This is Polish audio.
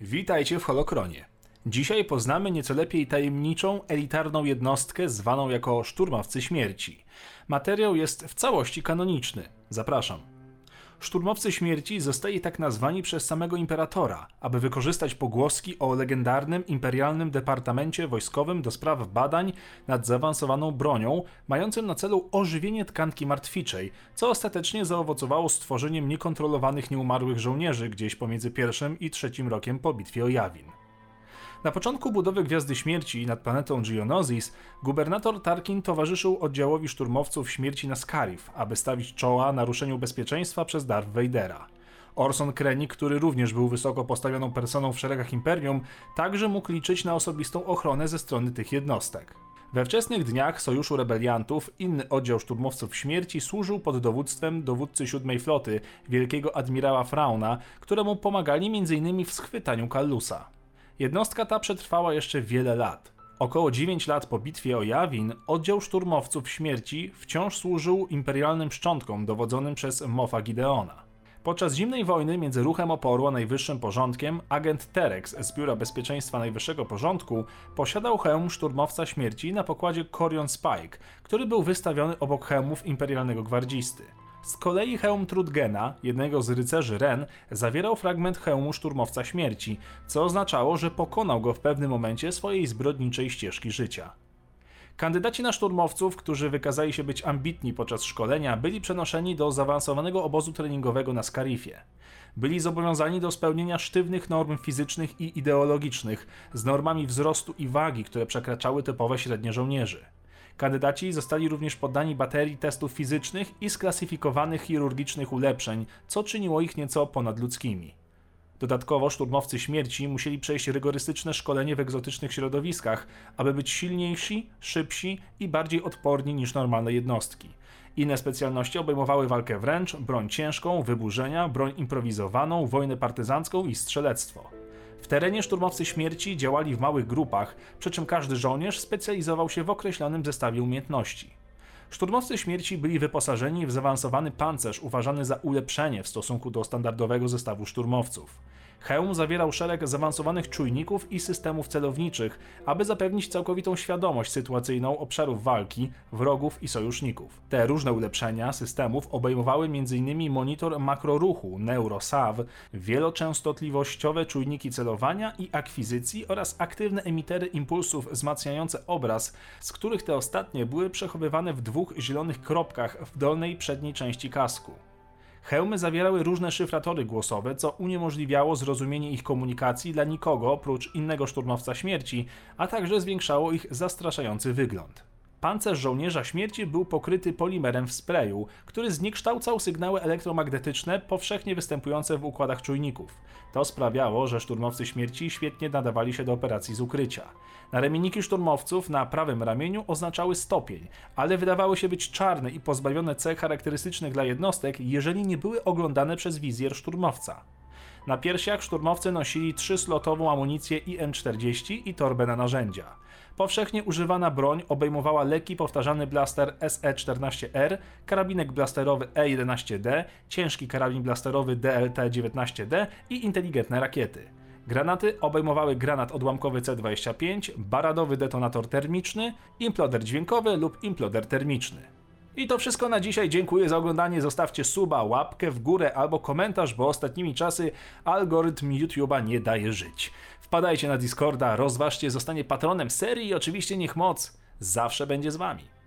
Witajcie w Holokronie. Dzisiaj poznamy nieco lepiej tajemniczą, elitarną jednostkę zwaną jako Szturmowcy Śmierci. Materiał jest w całości kanoniczny. Zapraszam. Szturmowcy Śmierci zostali tak nazwani przez samego imperatora, aby wykorzystać pogłoski o legendarnym imperialnym departamencie wojskowym do spraw badań nad zaawansowaną bronią, mającym na celu ożywienie tkanki martwiczej, co ostatecznie zaowocowało stworzeniem niekontrolowanych nieumarłych żołnierzy gdzieś pomiędzy pierwszym i trzecim rokiem po bitwie o Jawin. Na początku budowy Gwiazdy Śmierci nad planetą Geonosis, gubernator Tarkin towarzyszył oddziałowi szturmowców śmierci na Scarif, aby stawić czoła naruszeniu bezpieczeństwa przez Darth Vadera. Orson Krennic, który również był wysoko postawioną personą w szeregach Imperium, także mógł liczyć na osobistą ochronę ze strony tych jednostek. We wczesnych dniach Sojuszu Rebeliantów inny oddział szturmowców śmierci służył pod dowództwem dowódcy siódmej floty, wielkiego admirała Frauna, któremu pomagali m.in. w schwytaniu Kallusa. Jednostka ta przetrwała jeszcze wiele lat. Około 9 lat po bitwie o Jawin oddział szturmowców śmierci wciąż służył imperialnym szczątkom dowodzonym przez Moffa Gideona. Podczas zimnej wojny między ruchem oporu a najwyższym porządkiem, agent Terex z Biura Bezpieczeństwa Najwyższego Porządku posiadał hełm szturmowca śmierci na pokładzie Corion Spike, który był wystawiony obok hełmów imperialnego gwardzisty. Z kolei hełm Trudgena, jednego z rycerzy Ren, zawierał fragment hełmu szturmowca śmierci, co oznaczało, że pokonał go w pewnym momencie swojej zbrodniczej ścieżki życia. Kandydaci na szturmowców, którzy wykazali się być ambitni podczas szkolenia, byli przenoszeni do zaawansowanego obozu treningowego na Scarifie. Byli zobowiązani do spełnienia sztywnych norm fizycznych i ideologicznych, z normami wzrostu i wagi, które przekraczały typowe średnie żołnierzy. Kandydaci zostali również poddani baterii testów fizycznych i sklasyfikowanych chirurgicznych ulepszeń, co czyniło ich nieco ponadludzkimi. Dodatkowo szturmowcy śmierci musieli przejść rygorystyczne szkolenie w egzotycznych środowiskach, aby być silniejsi, szybsi i bardziej odporni niż normalne jednostki. Inne specjalności obejmowały walkę wręcz, broń ciężką, wyburzenia, broń improwizowaną, wojnę partyzancką i strzelectwo. W terenie szturmowcy śmierci działali w małych grupach, przy czym każdy żołnierz specjalizował się w określonym zestawie umiejętności. Szturmowcy śmierci byli wyposażeni w zaawansowany pancerz uważany za ulepszenie w stosunku do standardowego zestawu szturmowców. Hełm zawierał szereg zaawansowanych czujników i systemów celowniczych, aby zapewnić całkowitą świadomość sytuacyjną obszarów walki, wrogów i sojuszników. Te różne ulepszenia systemów obejmowały m.in. monitor makroruchu NeuroSav, wieloczęstotliwościowe czujniki celowania i akwizycji oraz aktywne emitery impulsów wzmacniające obraz, z których te ostatnie były przechowywane w dwóch zielonych kropkach w dolnej przedniej części kasku. Hełmy zawierały różne szyfratory głosowe, co uniemożliwiało zrozumienie ich komunikacji dla nikogo oprócz innego szturmowca śmierci, a także zwiększało ich zastraszający wygląd. Pancerz żołnierza śmierci był pokryty polimerem w sprayu, który zniekształcał sygnały elektromagnetyczne powszechnie występujące w układach czujników. To sprawiało, że szturmowcy śmierci świetnie nadawali się do operacji z ukrycia. Naramienniki szturmowców na prawym ramieniu oznaczały stopień, ale wydawały się być czarne i pozbawione cech charakterystycznych dla jednostek, jeżeli nie były oglądane przez wizjer szturmowca. Na piersiach szturmowcy nosili trzyslotową amunicję IN-40 i torbę na narzędzia. Powszechnie używana broń obejmowała lekki powtarzany blaster SE-14R, karabinek blasterowy E-11D, ciężki karabin blasterowy DLT-19D i inteligentne rakiety. Granaty obejmowały granat odłamkowy C-25, baradowy detonator termiczny, imploder dźwiękowy lub imploder termiczny. I to wszystko na dzisiaj. Dziękuję za oglądanie. Zostawcie suba, łapkę w górę albo komentarz, bo ostatnimi czasy algorytm YouTube'a nie daje żyć. Wpadajcie na Discorda, rozważcie zostanie patronem serii i oczywiście niech moc zawsze będzie z wami.